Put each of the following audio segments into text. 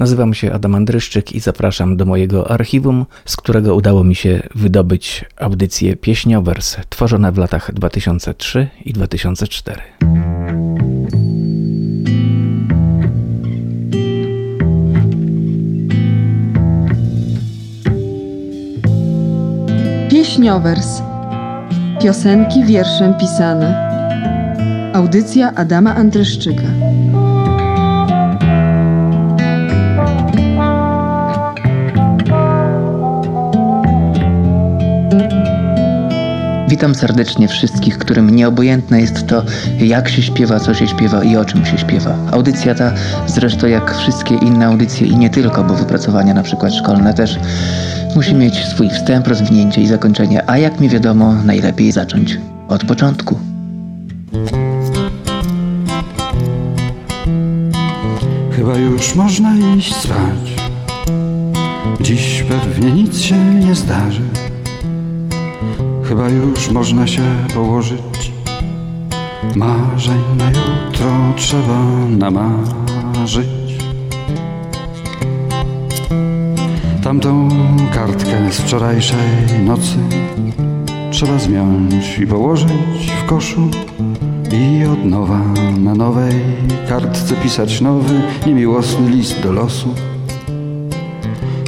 Nazywam się Adam Andryszczyk i zapraszam do mojego archiwum, z którego udało mi się wydobyć audycje pieśniowers tworzone w latach 2003 i 2004. Pieśniowers. Piosenki wierszem pisane. Audycja Adama Andryszczyka. Witam serdecznie wszystkich, którym nieobojętne jest to, jak się śpiewa, co się śpiewa i o czym się śpiewa. Audycja ta, zresztą jak wszystkie inne audycje i nie tylko, bo wypracowania na przykład szkolne też, musi mieć swój wstęp, rozwinięcie i zakończenie, a jak mi wiadomo, najlepiej zacząć od początku. Chyba już można iść spać. Dziś pewnie nic się nie zdarzy. Chyba już można się położyć. Marzeń na jutro trzeba namarzyć. Tamtą kartkę z wczorajszej nocy trzeba zmiąć i położyć w koszu i od nowa na nowej kartce pisać nowy, niemiłosny list do losu.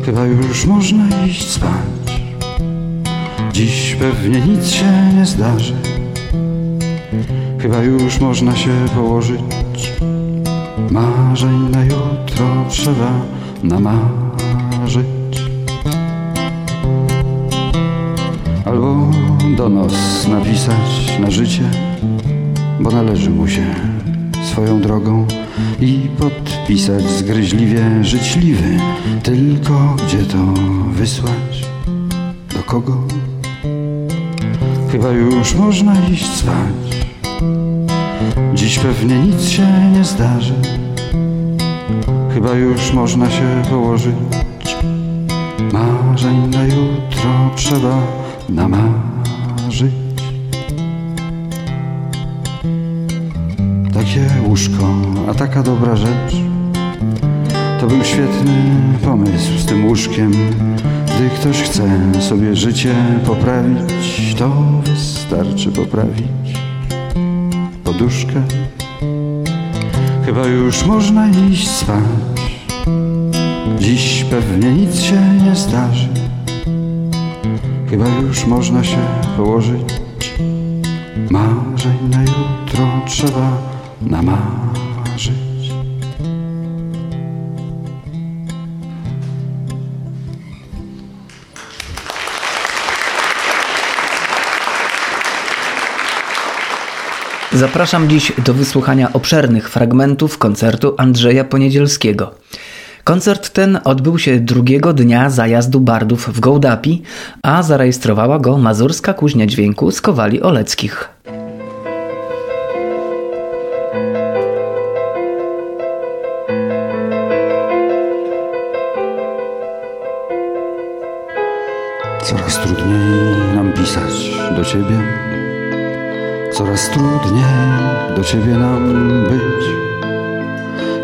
Chyba już można iść spać. Dziś pewnie nic się nie zdarzy. Chyba już można się położyć. Marzeń na jutro trzeba namarzyć. Albo donos napisać na życie bo należy mu się swoją drogą i podpisać zgryźliwie życzliwy, tylko gdzie to wysłać, do kogo? Chyba już można iść spać. Dziś pewnie nic się nie zdarzy. Chyba już można się położyć. Marzeń na jutro trzeba namarzyć. Takie łóżko, a taka dobra rzecz. To był świetny pomysł z tym łóżkiem. Gdy ktoś chce sobie życie poprawić, to wystarczy poprawić poduszkę. Chyba już można iść spać. Dziś pewnie nic się nie zdarzy. Chyba już można się położyć. Marzeń na jutro trzeba namarzyć. Zapraszam dziś do wysłuchania obszernych fragmentów koncertu Andrzeja Poniedzielskiego. Koncert ten odbył się drugiego dnia zajazdu bardów w Gołdapi, a zarejestrowała go Mazurska Kuźnia Dźwięku z Kowali Oleckich. Coraz trudniej nam pisać do Ciebie, coraz trudniej do Ciebie nam być,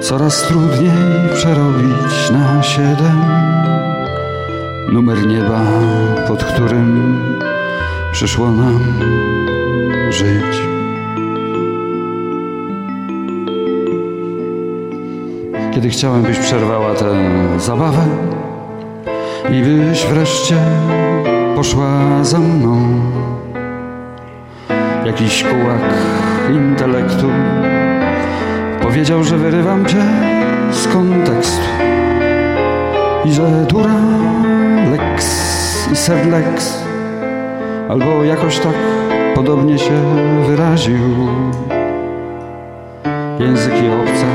coraz trudniej przerobić na siedem numer nieba, pod którym przyszło nam żyć. Kiedy chciałem, byś przerwała tę zabawę, i byś wreszcie poszła za mną. Jakiś kułak intelektu powiedział, że wyrywam cię z kontekstu i że dura lex i sed lex albo jakoś tak podobnie się wyraził. Języki obce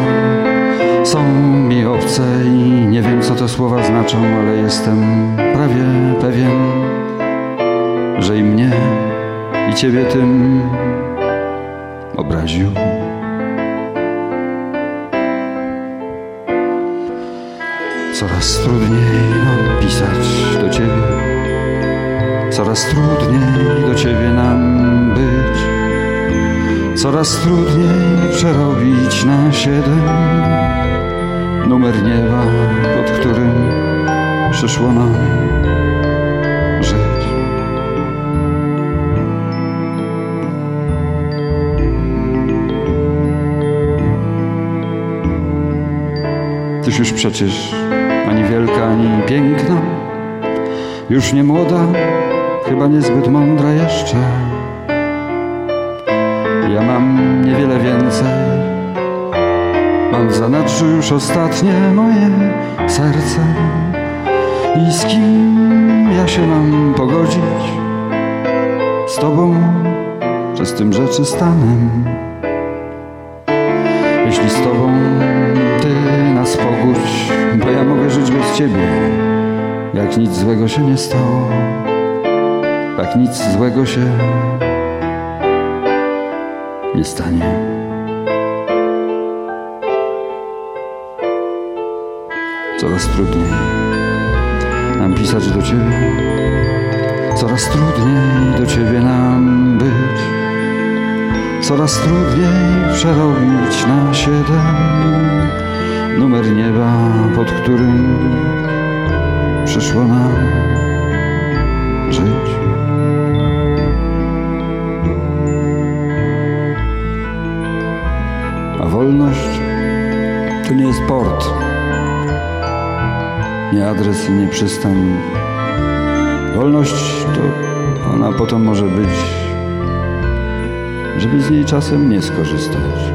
są mi obce i nie wiem, co te słowa znaczą, ale jestem prawie pewien, że i mnie, i ciebie tym obraził. Coraz trudniej nam pisać do ciebie, coraz trudniej do ciebie nam być, coraz trudniej przerobić na siedem numer nieba, pod którym przyszło nam Tyś już przecież ani wielka, ani piękna, już nie młoda, chyba niezbyt mądra jeszcze. Ja mam niewiele więcej, mam w zanadrzu już ostatnie moje serce. I z kim ja się mam pogodzić? Z tobą, czy z tym rzeczy stanem? Jeśli z tobą pogódź, bo ja mogę żyć bez ciebie, jak nic złego się nie stało, jak nic złego się nie stanie. Coraz trudniej nam pisać do Ciebie, coraz trudniej do Ciebie nam być, coraz trudniej przerobić na siedem numer nieba, pod którym przyszło nam żyć. A wolność to nie jest port, nie adres i nie przystań. Wolność to ona potem może być, żeby z niej czasem nie skorzystać.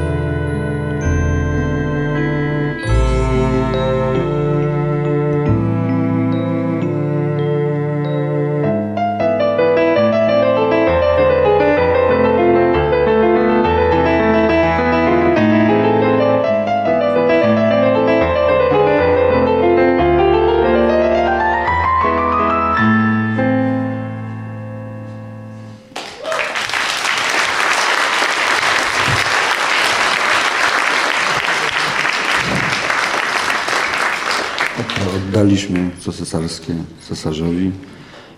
Co cesarskie cesarzowi.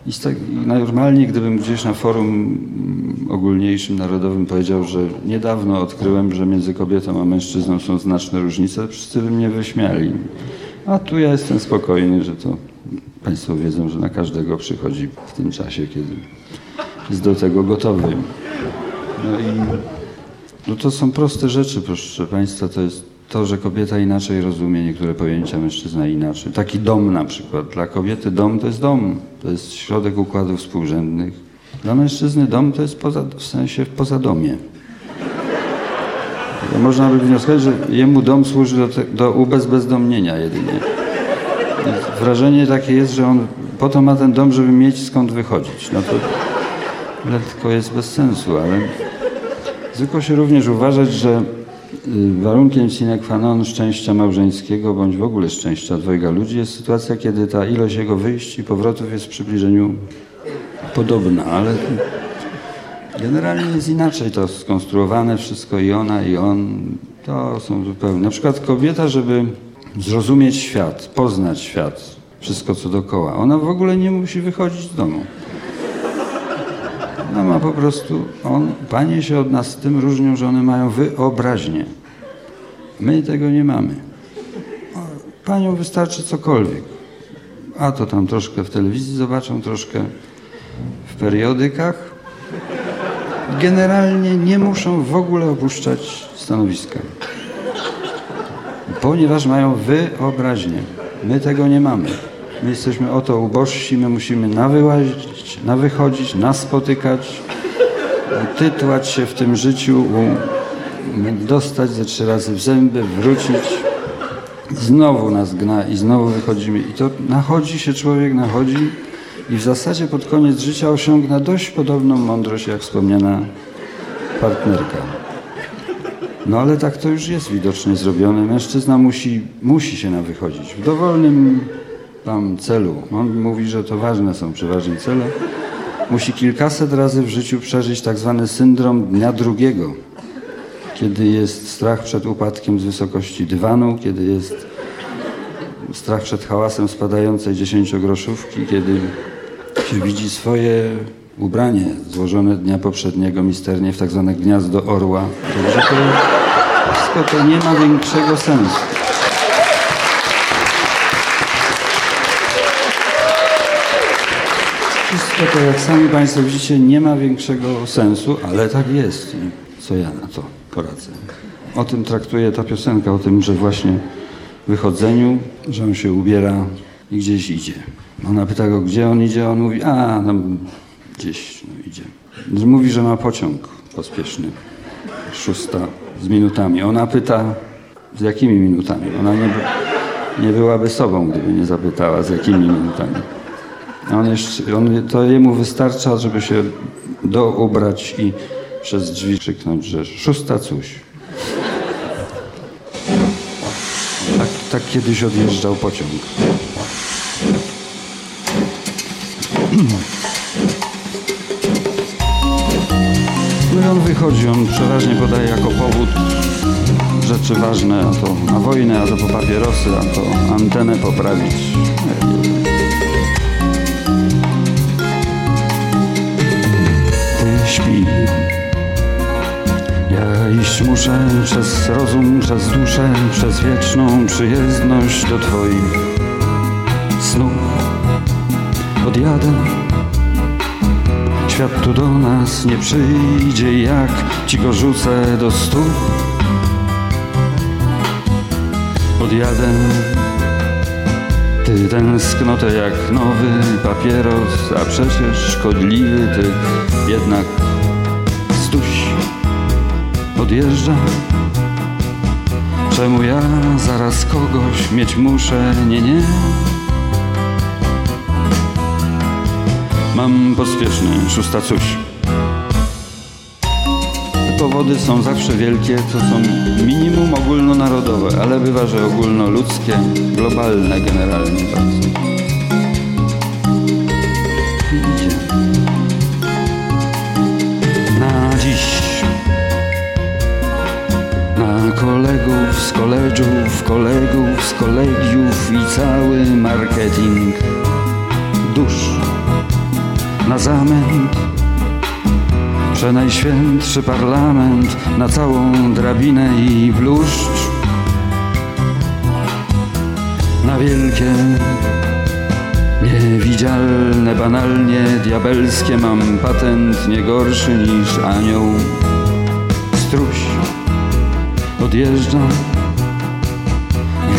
I, tak, I normalnie, gdybym gdzieś na forum mm, ogólniejszym, narodowym powiedział, że niedawno odkryłem, że między kobietą a mężczyzną są znaczne różnice, wszyscy by mnie wyśmiali. A tu ja jestem spokojny, że to Państwo wiedzą, że na każdego przychodzi w tym czasie, kiedy jest do tego gotowy. No i no to są proste rzeczy, proszę Państwa, to jest to, że kobieta inaczej rozumie niektóre pojęcia, mężczyzna inaczej. Taki dom na przykład. Dla kobiety dom to jest dom, to jest środek układów współrzędnych. Dla mężczyzny dom to jest poza, w sensie poza domie. Można by wnioskować, że jemu dom służy do, te, do ubezbezdomnienia jedynie. Wrażenie takie jest, że on po to ma ten dom, żeby mieć skąd wychodzić. No to lekko jest bez sensu, ale zwykło się również uważać, że warunkiem sine qua non szczęścia małżeńskiego bądź w ogóle szczęścia dwojga ludzi jest sytuacja, kiedy ta ilość jego wyjść i powrotów jest w przybliżeniu podobna, ale generalnie jest inaczej to skonstruowane wszystko i ona i on to są zupełnie. Na przykład kobieta, żeby zrozumieć świat, poznać świat, wszystko co dookoła, ona w ogóle nie musi wychodzić z domu. Ona ma po prostu, on, panie się od nas tym różnią, że one mają wyobraźnię. My tego nie mamy. Panią wystarczy cokolwiek. A to tam troszkę w telewizji zobaczą, troszkę w periodykach. Generalnie nie muszą w ogóle opuszczać stanowiska. Ponieważ mają wyobraźnię. My tego nie mamy. My jesteśmy o to ubożsi, my musimy nawyłazić, nawychodzić, naspotykać, tytłać się w tym życiu, dostać ze trzy razy w zęby, wrócić. Znowu nas gna i znowu wychodzimy. I to nachodzi się człowiek, nachodzi i w zasadzie pod koniec życia osiągna dość podobną mądrość jak wspomniana partnerka. No ale tak to już jest widocznie zrobione. Mężczyzna musi, musi się nawychodzić. W dowolnym tam celu. On mówi, że to ważne są przeważnie cele. Musi kilkaset razy w życiu przeżyć tak zwany syndrom dnia drugiego, kiedy jest strach przed upadkiem z wysokości dywanu, kiedy jest strach przed hałasem spadającej dziesięciogroszówki, kiedy się widzi swoje ubranie złożone dnia poprzedniego misternie w tak zwane gniazdo orła. Także to wszystko to nie ma większego sensu. Wszystko to, jak sami Państwo widzicie, nie ma większego sensu, ale tak jest. Co ja na to poradzę? O tym traktuje ta piosenka, o tym, że właśnie wychodzeniu, że on się ubiera i gdzieś idzie. Ona pyta go, gdzie on idzie, on mówi, a, no, gdzieś no, idzie. Mówi, że ma pociąg pospieszny, szósta z minutami. Ona pyta, z jakimi minutami? Ona nie, nie byłaby sobą, gdyby nie zapytała, z jakimi minutami. On jeszcze, on, to jemu wystarcza, żeby się doubrać i przez drzwi krzyknąć, że szósta coś. Tak, tak kiedyś odjeżdżał pociąg. No i on wychodzi, on przeważnie podaje jako powód rzeczy ważne, a to na wojnę, a to po papierosy, a to antenę poprawić. Śpi. Ja iść muszę przez rozum, przez duszę, przez wieczną przyjezdność do Twoich snów. Odjadę Świat tu do nas nie przyjdzie, jak ci go rzucę do stóp. Odjadę Ty tęsknotę jak nowy papieros, a przecież szkodliwy ty jednak odjeżdża. Czemu ja zaraz kogoś mieć muszę? Nie, nie. Mam pospieszny, szósta coś. Powody są zawsze wielkie, to są minimum ogólnonarodowe, ale bywa, że ogólnoludzkie, globalne generalnie bardzo. Koledżów, kolegów z kolegiów i cały marketing. Dusz na zamęt Przenajświętszy parlament na całą drabinę i bluszcz. Na wielkie, niewidzialne, banalnie diabelskie Mam patent nie gorszy niż anioł. Struś odjeżdża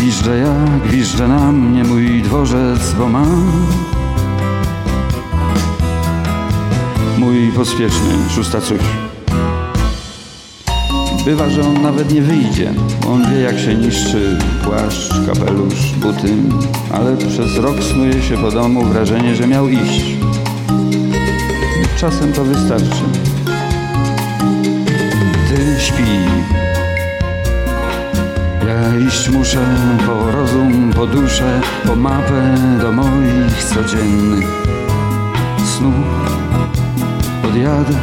Gwiżdżę ja, gwiżdżę na mnie mój dworzec, bo mam mój pospieszny, szósta coś. Bywa, że on nawet nie wyjdzie. On wie, jak się niszczy płaszcz, kapelusz, buty, ale przez rok snuje się po domu wrażenie, że miał iść. Czasem to wystarczy. Ty śpi. Ja iść muszę po rozum, po duszę, po mapę do moich codziennych snów. Odjadę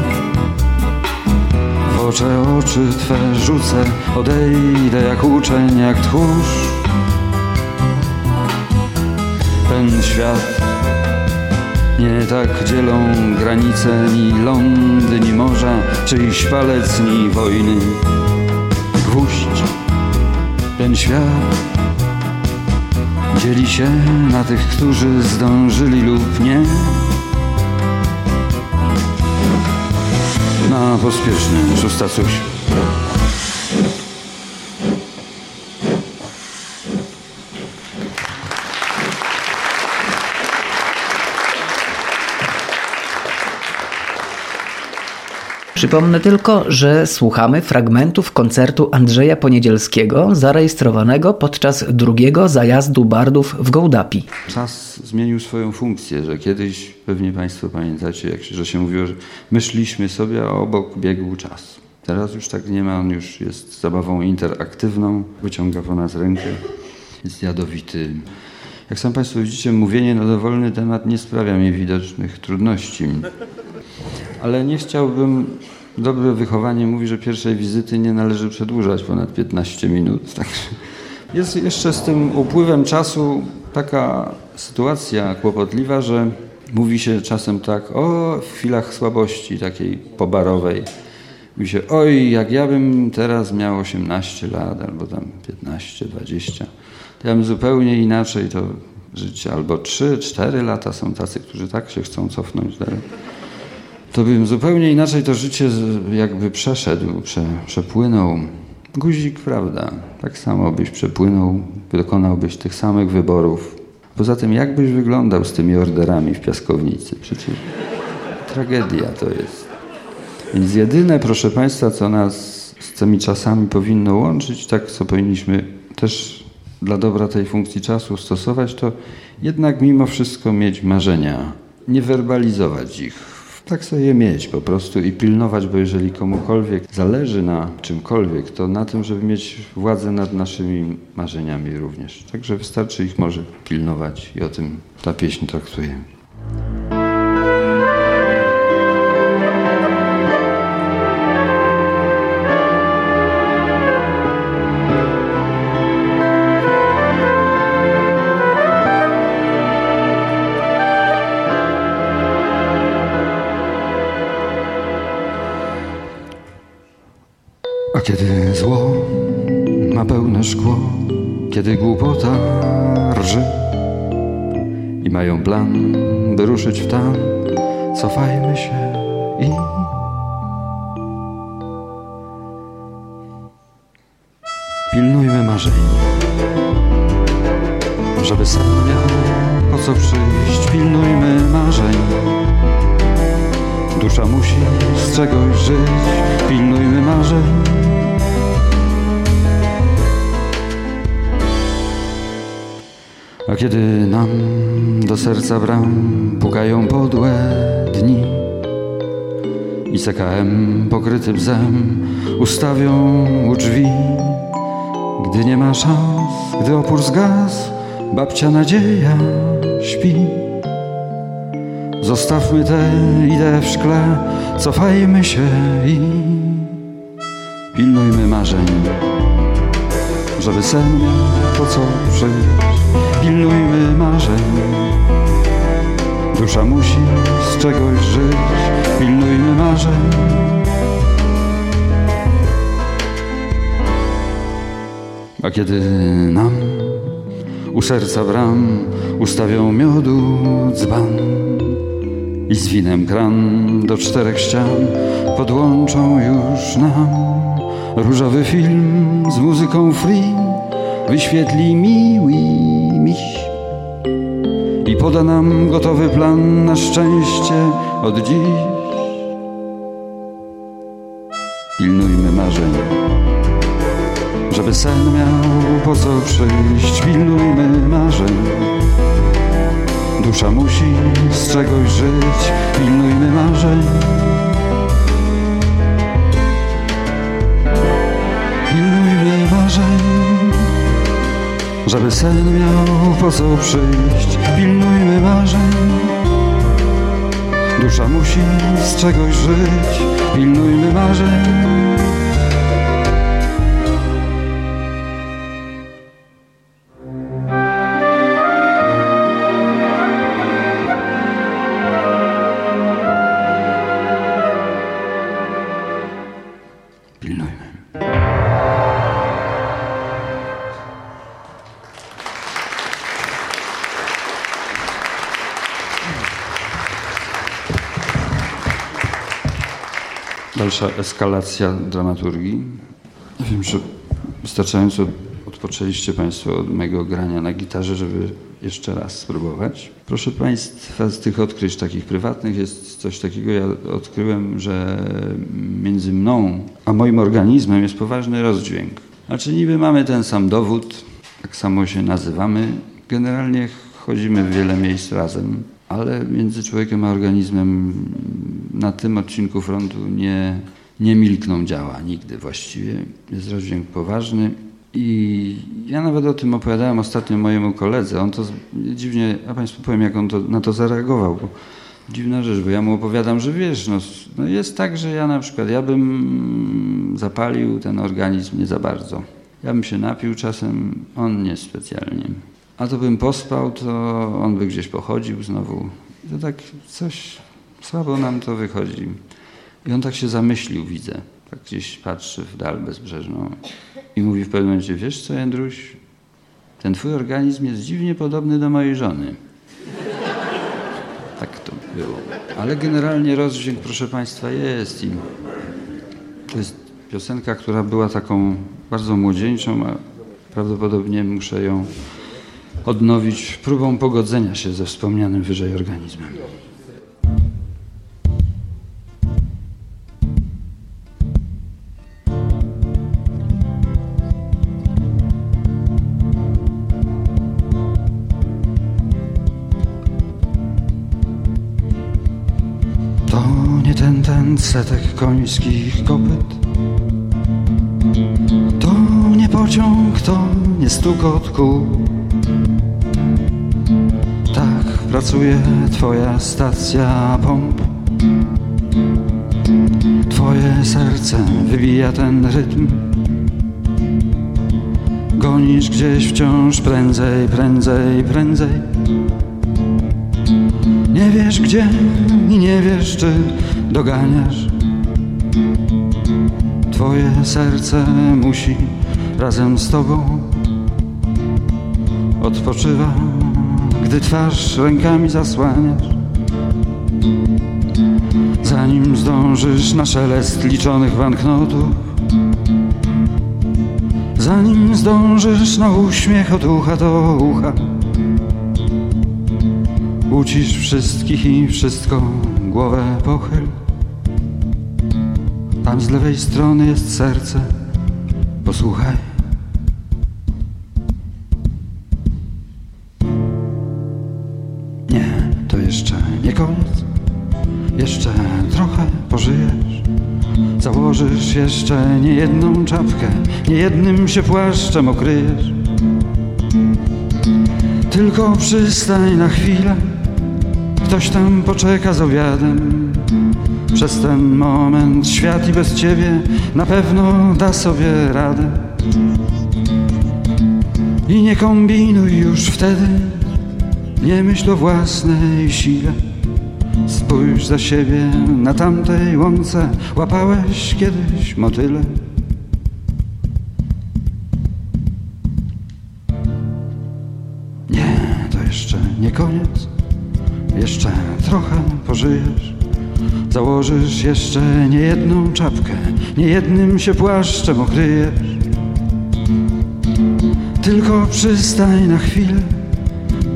W oczy oczy Twe rzucę Odejdę jak uczeń, jak tchórz. Ten świat nie tak dzielą granice Ni lądy, ni morza Czyjś palec, ni wojny świat dzieli się na tych, którzy zdążyli lub nie na pospieszny, szósta coś. Przypomnę tylko, że słuchamy fragmentów koncertu Andrzeja Poniedzielskiego zarejestrowanego podczas drugiego zajazdu bardów w Gołdapi. Czas zmienił swoją funkcję, że kiedyś, pewnie Państwo pamiętacie, jak się, że się mówiło, że myśleliśmy sobie, a obok biegł czas. Teraz już tak nie ma, on już jest zabawą interaktywną, wyciąga po nas rękę, jest jadowity. Jak sam Państwo widzicie, mówienie na dowolny temat nie sprawia mi widocznych trudności. Ale nie chciałbym, dobre wychowanie mówi, że pierwszej wizyty nie należy przedłużać ponad 15 minut. Także jest jeszcze z tym upływem czasu taka sytuacja kłopotliwa, że mówi się czasem tak o chwilach słabości takiej pobarowej. Mówi się, oj, jak ja bym teraz miał 18 lat albo tam 15, 20, to ja bym zupełnie inaczej to życia, albo 3-4 lata są tacy, którzy tak się chcą cofnąć dalej. To bym zupełnie inaczej to życie jakby przeszedł, prze, przepłynął. Guzik, prawda, tak samo byś przepłynął, dokonałbyś tych samych wyborów. Poza tym, jak byś wyglądał z tymi orderami w piaskownicy? Przecież tragedia to jest. Więc jedyne, proszę Państwa, co nas z tymi czasami powinno łączyć, tak co powinniśmy też dla dobra tej funkcji czasu stosować, to jednak mimo wszystko mieć marzenia, nie werbalizować ich, tak sobie je mieć po prostu i pilnować, bo jeżeli komukolwiek zależy na czymkolwiek, to na tym, żeby mieć władzę nad naszymi marzeniami również. Także wystarczy ich może pilnować i o tym ta pieśń traktuje. A kiedy zło ma pełne szkło, kiedy głupota rży i mają plan, by ruszyć w tam, cofajmy się i pilnujmy marzeń, żeby sen miał po co przyjść, pilnujmy marzeń. Dusza musi z czegoś żyć, pilnujmy marzeń. A kiedy nam do serca bram pukają podłe dni i CKM pokryty bzem ustawią u drzwi, gdy nie ma szans, gdy opór zgasł, babcia nadzieja śpi. Zostawmy tę ideę w szkle, cofajmy się i pilnujmy marzeń, żeby sen miał po co przyjść. Pilnujmy marzeń, dusza musi z czegoś żyć. Pilnujmy marzeń. A kiedy nam u serca bram ustawią miodu dzban, i z winem kran do czterech ścian podłączą już nam różowy film z muzyką free wyświetli miły miś i poda nam gotowy plan na szczęście od dziś. Pilnujmy marzeń, żeby sen miał po co przyjść. Pilnujmy marzeń Dusza musi z czegoś żyć, pilnujmy marzeń. Pilnujmy marzeń, żeby sen miał po co przyjść. Pilnujmy marzeń. Dusza musi z czegoś żyć, pilnujmy marzeń. Eskalacja dramaturgii. Wiem, że wystarczająco odpoczęliście Państwo od mojego grania na gitarze, żeby jeszcze raz spróbować. Proszę Państwa, z tych odkryć takich prywatnych jest coś takiego, ja odkryłem, że między mną a moim organizmem jest poważny rozdźwięk. Znaczy niby mamy ten sam dowód, tak samo się nazywamy, generalnie chodzimy w wiele miejsc razem, ale między człowiekiem a organizmem na tym odcinku frontu nie, nie milkną działa nigdy właściwie. Jest rozdźwięk poważny. I ja nawet o tym opowiadałem ostatnio mojemu koledze. On to dziwnie, a Państwu powiem, jak on to, na to zareagował. Bo dziwna rzecz, bo ja mu opowiadam, że wiesz, no, no jest tak, że ja na przykład, ja bym zapalił ten organizm nie za bardzo. Ja bym się napił czasem, on nie specjalnie. A to bym pospał, to on by gdzieś pochodził znowu. To tak coś słabo nam to wychodzi. I on tak się zamyślił, widzę. Tak gdzieś patrzy w dal bezbrzeżną i mówi w pewnym momencie, wiesz co Jędruś, ten twój organizm jest dziwnie podobny do mojej żony. Tak to było. Ale generalnie rozdźwięk, proszę Państwa, jest i to jest piosenka, która była taką bardzo młodzieńczą, a prawdopodobnie muszę ją odnowić próbą pogodzenia się ze wspomnianym wyżej organizmem. Ten, setek końskich kopyt. To nie pociąg, to nie stukot kół. Tak pracuje twoja stacja pomp. Twoje serce wybija ten rytm. Gonisz gdzieś wciąż prędzej, prędzej, prędzej. Nie wiesz gdzie i nie wiesz czy doganiasz Twoje serce musi razem z tobą Odpoczywa, gdy twarz rękami zasłaniasz Zanim zdążysz na szelest liczonych banknotów Zanim zdążysz na uśmiech od ucha do ucha Ucisz wszystkich i wszystko, głowę pochyl. Tam z lewej strony jest serce, posłuchaj. Nie, to jeszcze nie koniec. Jeszcze trochę pożyjesz. Założysz jeszcze nie jedną czapkę, nie jednym się płaszczem okryjesz. Tylko przystań na chwilę Ktoś tam poczeka z obiadem Przez ten moment świat i bez ciebie Na pewno da sobie radę. I nie kombinuj już wtedy Nie myśl o własnej sile. Spójrz za siebie na tamtej łące Łapałeś kiedyś motyle. Nie, to jeszcze nie koniec Jeszcze trochę pożyjesz Założysz jeszcze nie jedną czapkę Nie jednym się płaszczem okryjesz Tylko przystań na chwilę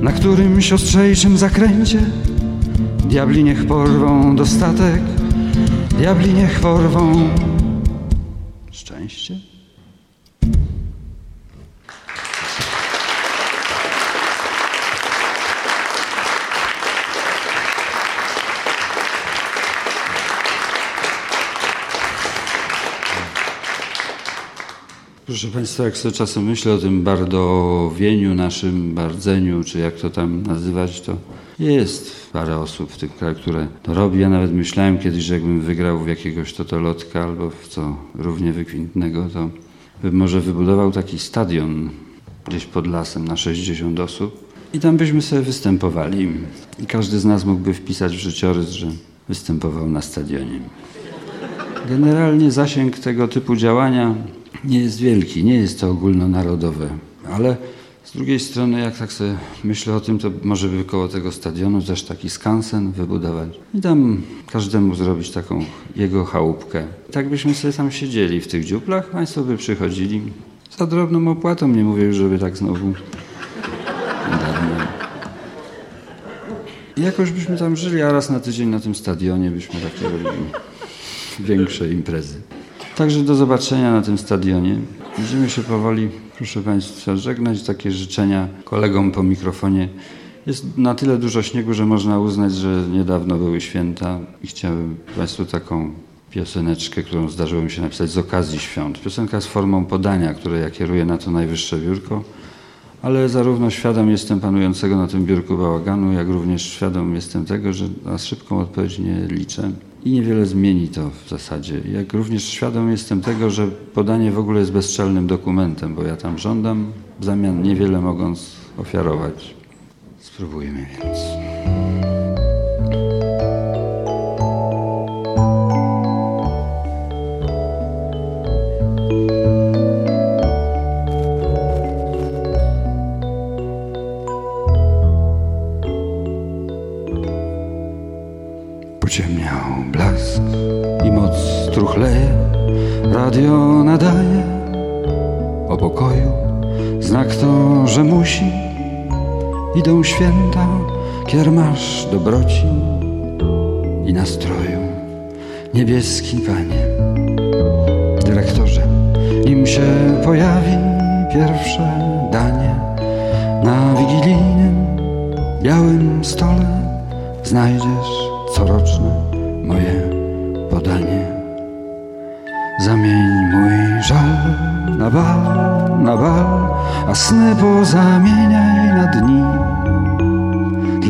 Na którymś ostrzejszym zakręcie Diabli niech porwą dostatek Diabli niech porwą Szczęście? Proszę Państwa, jak sobie czasem myślę o tym bardowieniu naszym, bardzeniu, czy jak to tam nazywać, to jest parę osób w tym kraju, które to robi. Ja nawet myślałem kiedyś, że jakbym wygrał w jakiegoś totolotka albo w co równie wykwintnego, to bym może wybudował taki stadion gdzieś pod lasem na 60 osób i tam byśmy sobie występowali. I każdy z nas mógłby wpisać w życiorys, że występował na stadionie. Generalnie zasięg tego typu działania nie jest wielki, nie jest to ogólnonarodowe, ale z drugiej strony, jak tak sobie myślę o tym, to może by koło tego stadionu też taki skansen wybudować i tam każdemu zrobić taką jego chałupkę. Tak byśmy sobie tam siedzieli w tych dziuplach, państwo by przychodzili za drobną opłatą, nie mówię już, żeby tak znowu jakoś byśmy tam żyli, a raz na tydzień na tym stadionie byśmy takie robili większe imprezy. Także do zobaczenia na tym stadionie. Będziemy się powoli, proszę Państwa, żegnać. Takie życzenia kolegom po mikrofonie. Jest na tyle dużo śniegu, że można uznać, że niedawno były święta i chciałbym Państwu taką pioseneczkę, którą zdarzyło mi się napisać z okazji świąt. Piosenka z formą podania, które ja kieruję na to najwyższe biurko, ale zarówno świadom jestem panującego na tym biurku bałaganu, jak również świadom jestem tego, że na szybką odpowiedź nie liczę i niewiele zmieni to w zasadzie. Jak również świadom jestem tego, że podanie w ogóle jest bezczelnym dokumentem, bo ja tam żądam w zamian niewiele mogąc ofiarować. Spróbujmy więc. Idą święta, kiermasz dobroci i nastroju. Niebieski panie, dyrektorze, nim się pojawi pierwsze danie na wigilijnym białym stole znajdziesz coroczne moje podanie. Zamień mój żal na bal, na bal, a sny pozamieniaj na dni.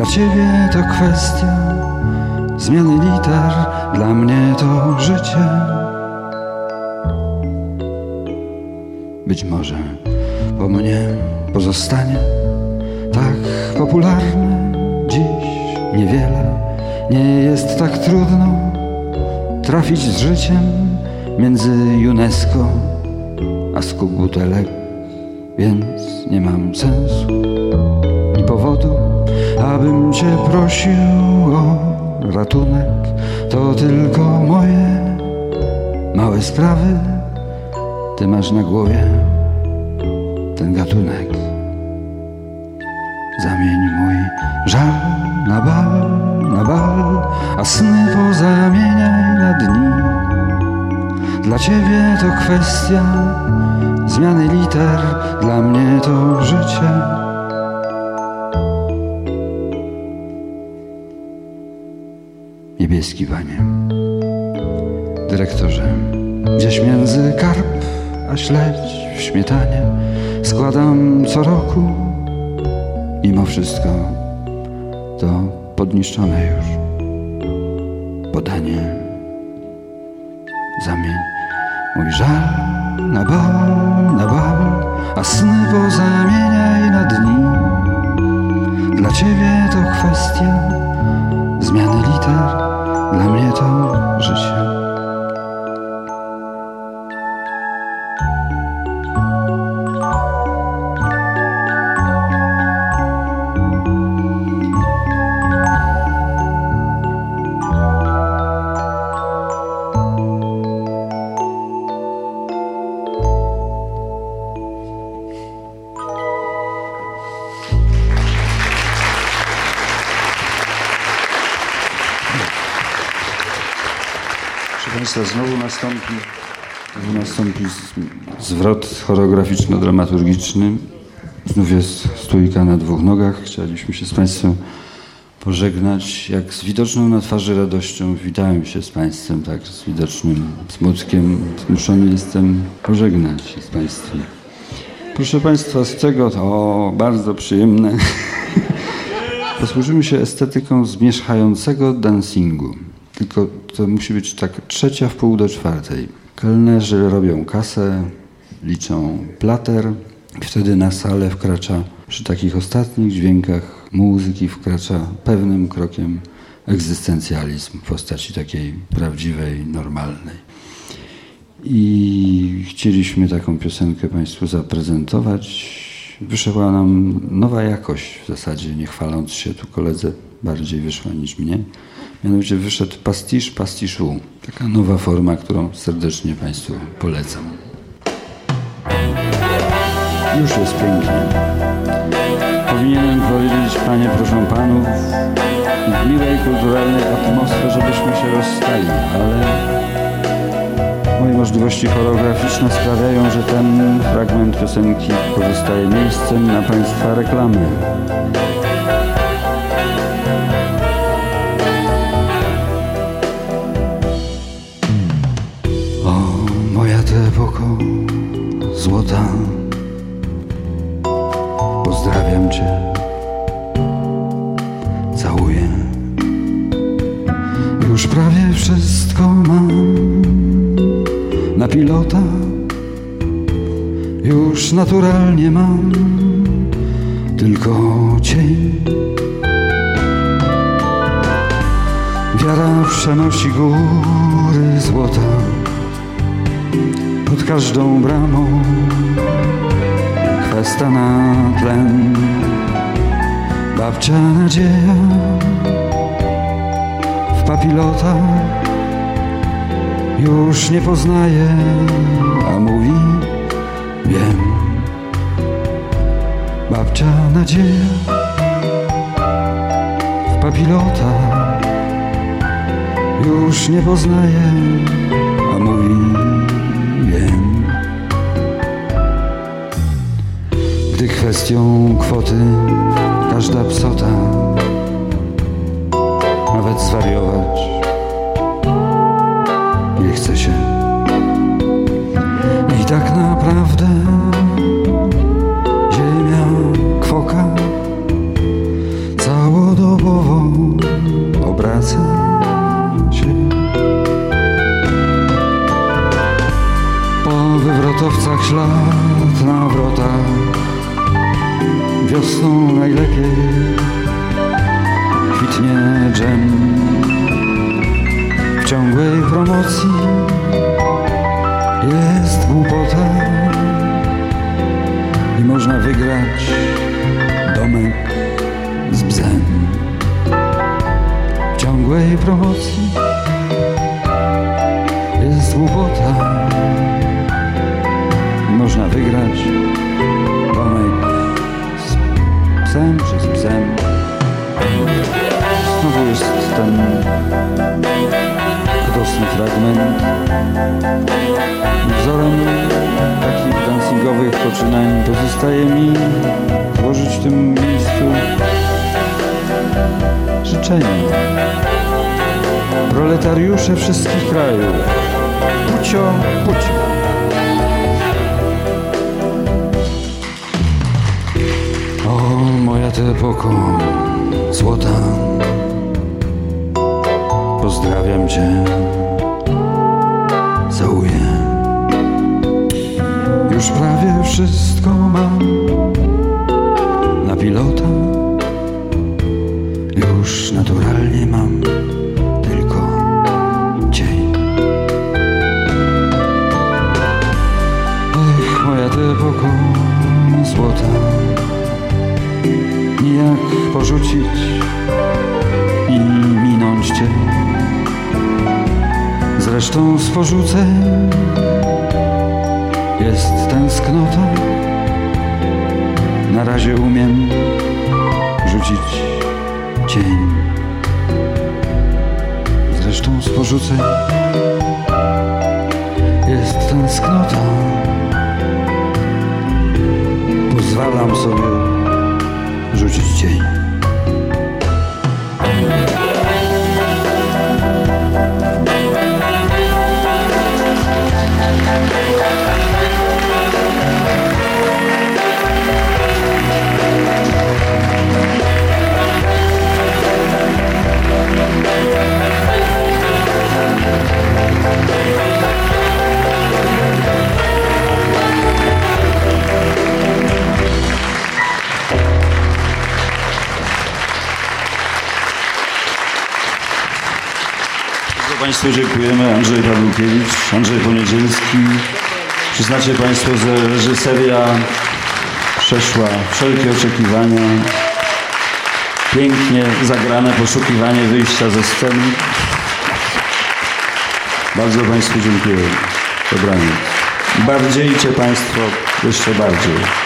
Dla ciebie to kwestia zmiany liter, dla mnie to życie. Być może po mnie pozostanie tak popularne dziś niewiele nie jest tak trudno trafić z życiem między UNESCO a skup butelek, więc nie mam sensu i powodu, abym cię prosił o ratunek. To tylko moje małe sprawy, ty masz na głowie ten gatunek. Zamień mój żal na bal, na bal, a sny pozamieniaj na dni. Dla ciebie to kwestia zmiany liter, dla mnie to życie. Niebieski panie, dyrektorze, gdzieś między karp a śledź w śmietanie składam co roku Mimo wszystko to podniszczone już podanie. Zamień mój żal na bal, na bal, a sny pozamieniaj na dni. Dla ciebie to kwestia zmiany liter, dla mnie to życie. Znowu nastąpi, znowu nastąpi zwrot choreograficzno-dramaturgiczny. Znów jest stójka na dwóch nogach. Chcieliśmy się z Państwem pożegnać. Jak z widoczną na twarzy radością witałem się z Państwem, tak z widocznym smutkiem. Zmuszony jestem pożegnać się z Państwem. Proszę Państwa, z czego to bardzo przyjemne. Posłużymy się estetyką zmierzchającego dancingu. Tylko to musi być tak trzecia w pół do czwartej. Kelnerzy robią kasę, liczą plater wtedy na salę wkracza, przy takich ostatnich dźwiękach muzyki wkracza pewnym krokiem egzystencjalizm w postaci takiej prawdziwej, normalnej. I chcieliśmy taką piosenkę Państwu zaprezentować. Wyszła nam nowa jakość w zasadzie, nie chwaląc się, tu koledze bardziej wyszła niż mnie. Mianowicie wyszedł pastisz pastiszu. Taka nowa forma, którą serdecznie Państwu polecam. Już jest pięknie. Powinienem powiedzieć, Panie, proszę Panów, w miłej, kulturalnej atmosferze, żebyśmy się rozstali, ale moje możliwości choreograficzne sprawiają, że ten fragment piosenki pozostaje miejscem na Państwa reklamy. Złota. Pozdrawiam Cię, całuję. Już prawie wszystko mam na pilota. Już naturalnie mam tylko cień. Wiara przenosi góry złota pod każdą bramą. Kwesta na tlen. Babcia nadzieja w papilota. Już nie poznaje, a mówi wiem. Babcia nadzieja w papilota. Już nie poznaje, a mówi Gdy kwestią kwoty każda psota nawet zwariować nie chce się. Na wrotach. Wiosną najlepiej kwitnie dżem. W ciągłej promocji jest głupota. I można wygrać domek z bzem. W ciągłej promocji jest głupota domek z psem czy z psem Znowu jest ten radosny fragment. Wzorem takich dancingowych poczynań pozostaje mi złożyć w tym miejscu życzenia. Proletariusze wszystkich krajów, pucio, pucio. Moja ty epoko złota. Pozdrawiam cię. Całuję. Już prawie wszystko mam. Na pilota. Już naturalnie mam Tylko cień. Ech, moja ty epoko złota Nijak porzucić i minąć cię. Zresztą z porzuceń jest tęsknota. Na razie umiem rzucić cień. Zresztą z porzuceń jest tęsknota. Pozwalam sobie rzucić cień Państwu dziękujemy. Andrzej Pawłkiewicz, Andrzej Poniedzielski. Przyznacie Państwo, że reżyseria przeszła wszelkie oczekiwania. Pięknie zagrane poszukiwanie wyjścia ze sceny. Bardzo Państwu dziękuję. Dobranoc. Bardziejcie Państwo jeszcze bardziej.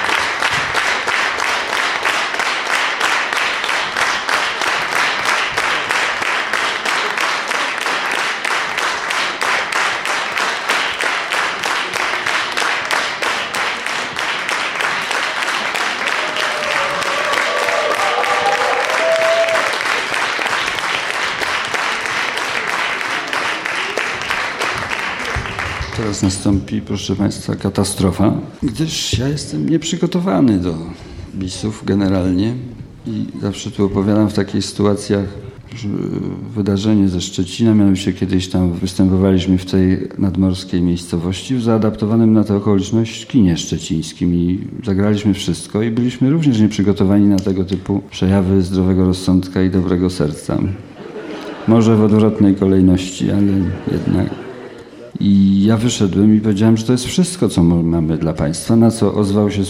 Teraz nastąpi, proszę Państwa, katastrofa, gdyż ja jestem nieprzygotowany do bisów generalnie i zawsze tu opowiadam w takich sytuacjach wydarzenie ze Szczecina, mianowicie kiedyś tam występowaliśmy w tej nadmorskiej miejscowości w zaadaptowanym na tę okoliczność kinie szczecińskim i zagraliśmy wszystko i byliśmy również nieprzygotowani na tego typu przejawy zdrowego rozsądka i dobrego serca. Może w odwrotnej kolejności, ale jednak. I ja wyszedłem i powiedziałem, że to jest wszystko, co mamy dla państwa, na co ozwał się z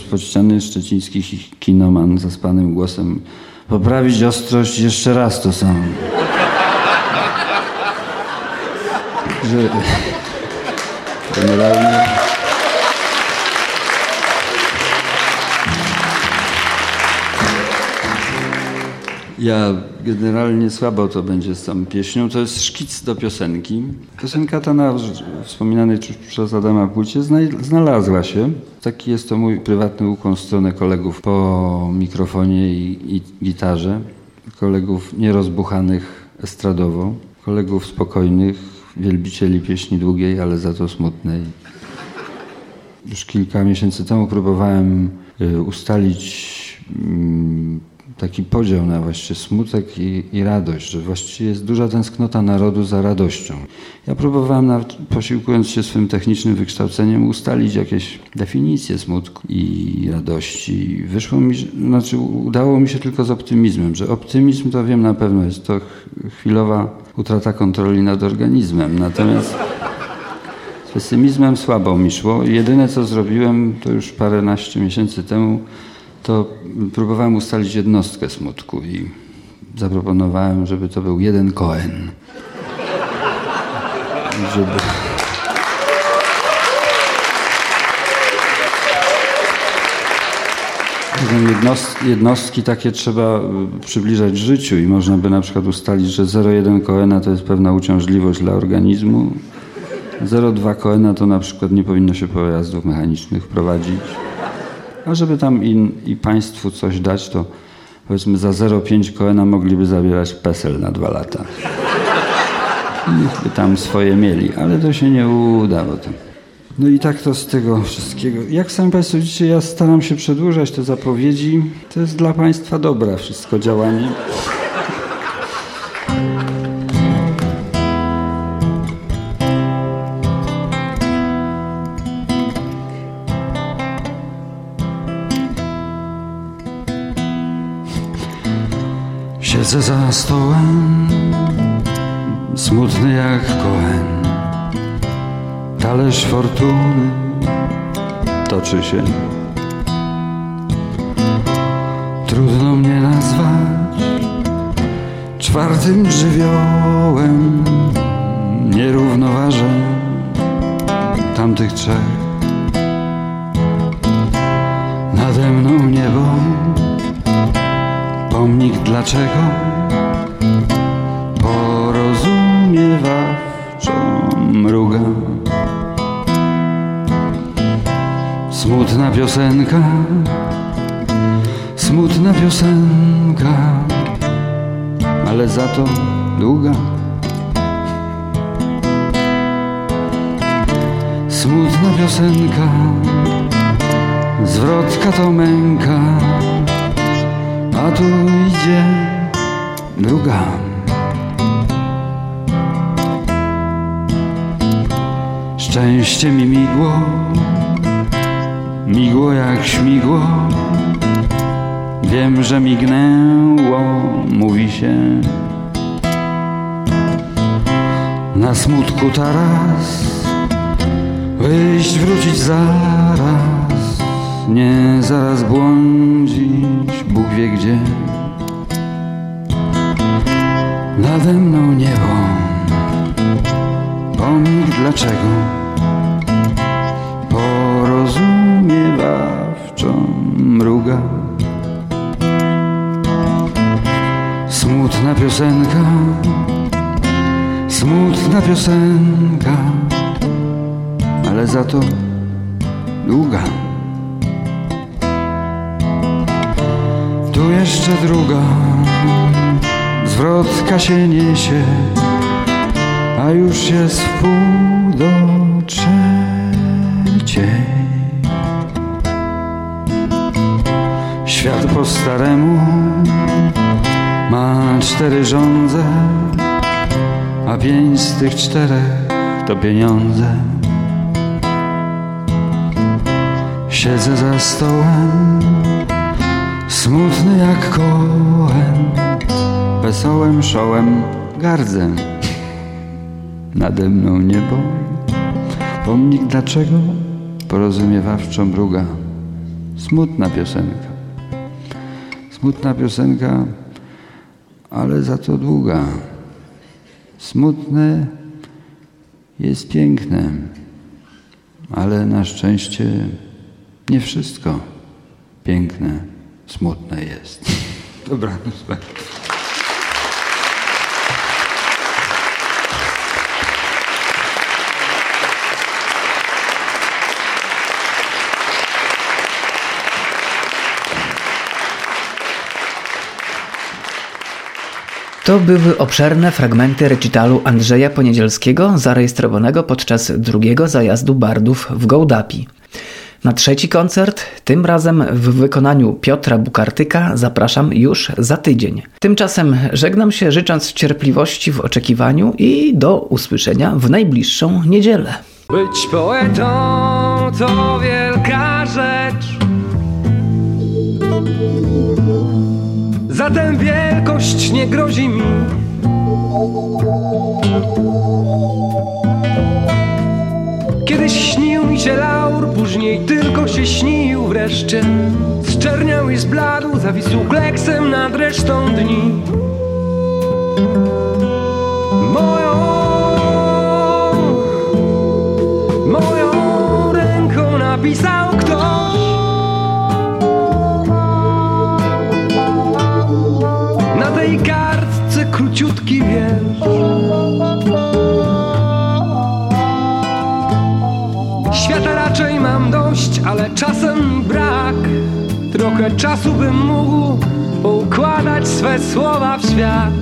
szczeciński kinoman zaspanym głosem poprawić ostrość jeszcze raz to samo. że generalnie... Ja generalnie słabo to będzie z tą pieśnią. To jest szkic do piosenki. Piosenka ta na wspominanej przez Adama płycie znalazła się. Taki jest to mój prywatny ukłon w stronę kolegów po mikrofonie i, i gitarze. Kolegów nierozbuchanych estradowo. Kolegów spokojnych, wielbicieli pieśni długiej, ale za to smutnej. Już kilka miesięcy temu próbowałem y, ustalić mm, taki podział na właściwie smutek i, i, radość, że właściwie jest duża tęsknota narodu za radością. Ja próbowałem, nawet posiłkując się swym technicznym wykształceniem, ustalić jakieś definicje smutku i radości. Wyszło mi, znaczy udało mi się tylko z optymizmem, że optymizm to wiem na pewno jest to chwilowa utrata kontroli nad organizmem. Natomiast z pesymizmem słabo mi szło. Jedyne co zrobiłem to już paręnaście miesięcy temu, to próbowałem ustalić jednostkę smutku i zaproponowałem, żeby to był jeden Cohen. Żeby... Jednostki takie trzeba y, przybliżać życiu i można by na przykład ustalić, że 0,1 Coena to jest pewna uciążliwość dla organizmu. 0,2 Coena to na przykład nie powinno się pojazdów mechanicznych prowadzić. A żeby tam i państwu coś dać, to powiedzmy za 0,5 koena mogliby zabierać PESEL na dwa lata. Niech by tam swoje mieli, ale to się nie udało. To. No i tak to z tego wszystkiego. Jak sami Państwo widzicie, ja staram się przedłużać te zapowiedzi. To jest dla Państwa dobra wszystko działanie. Siedzę za stołem, smutny jak koen. Talerz fortuny toczy się. Trudno mnie nazwać czwartym żywiołem. Nie tamtych trzech. Nade mną niebo pomnik dlaczego porozumiewawczo mruga. Smutna piosenka, smutna piosenka, ale za to długa. Smutna piosenka, zwrotka to męka a tu idzie druga. Szczęście mi migło, migło jak śmigło. Wiem, że mignęło, mówi się. Na smutku taras, wyjść, wrócić zaraz nie zaraz błądzić, Bóg wie gdzie. Nade mną niebo, pomnik dlaczego porozumiewawczo mruga. Smutna piosenka, smutna piosenka, ale za to długa. Jeszcze druga zwrotka się niesie, a już jest wpół do trzeciej. Świat po staremu ma cztery żądze, a pięć z tych czterech to pieniądze. Siedzę za stołem Smutny jak kołem, wesołem szołem gardzę. Nade mną niebo, pomnik dlaczego porozumiewawczo mruga. Smutna piosenka, smutna piosenka, ale za to długa. Smutne jest piękne, ale na szczęście nie wszystko piękne, smutne jest. Dobranoc. To były obszerne fragmenty recitalu Andrzeja Poniedzielskiego, zarejestrowanego podczas drugiego zajazdu bardów w Gołdapi. Na trzeci koncert, tym razem w wykonaniu Piotra Bukartyka, zapraszam już za tydzień. Tymczasem żegnam się życząc cierpliwości w oczekiwaniu i do usłyszenia w najbliższą niedzielę. Być poetą to wielka rzecz. Zatem wielkość nie grozi mi. Kiedyś śnił mi się laur, później tylko się śnił wreszcie. Zczerniał i zbladł, zawisł kleksem nad resztą dni. Moją, moją ręką napisał ktoś. Na tej kartce króciutki wiersz. Mam dość, ale czasem brak. Trochę czasu bym mógł poukładać swe słowa w świat.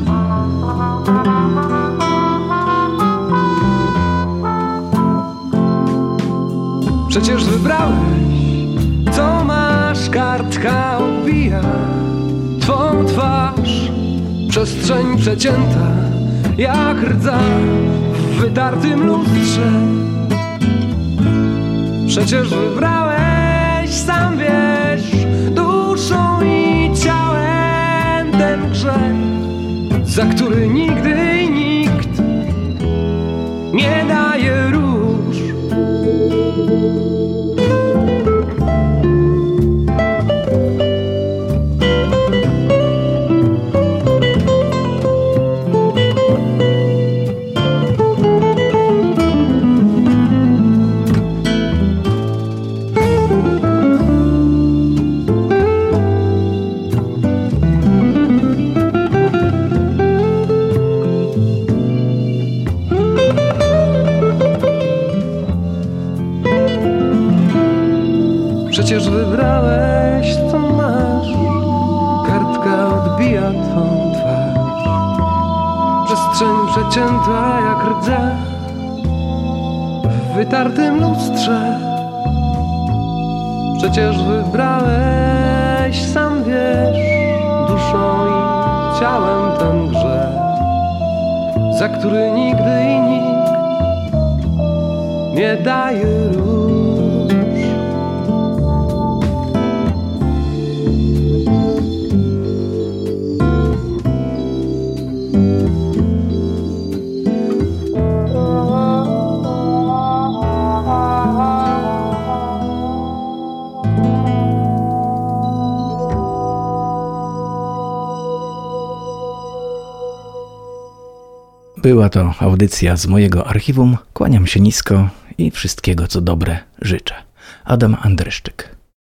Przecież wybrałeś, co masz, kartka odbija Twą twarz, przestrzeń przecięta Jak rdza w wytartym lustrze Przecież wybrałeś, sam wiesz Duszą i ciałem ten grzech Za który nigdy nikt nie daje Była to audycja z mojego archiwum. Kłaniam się nisko i wszystkiego co dobre życzę. Adam Andryszczyk.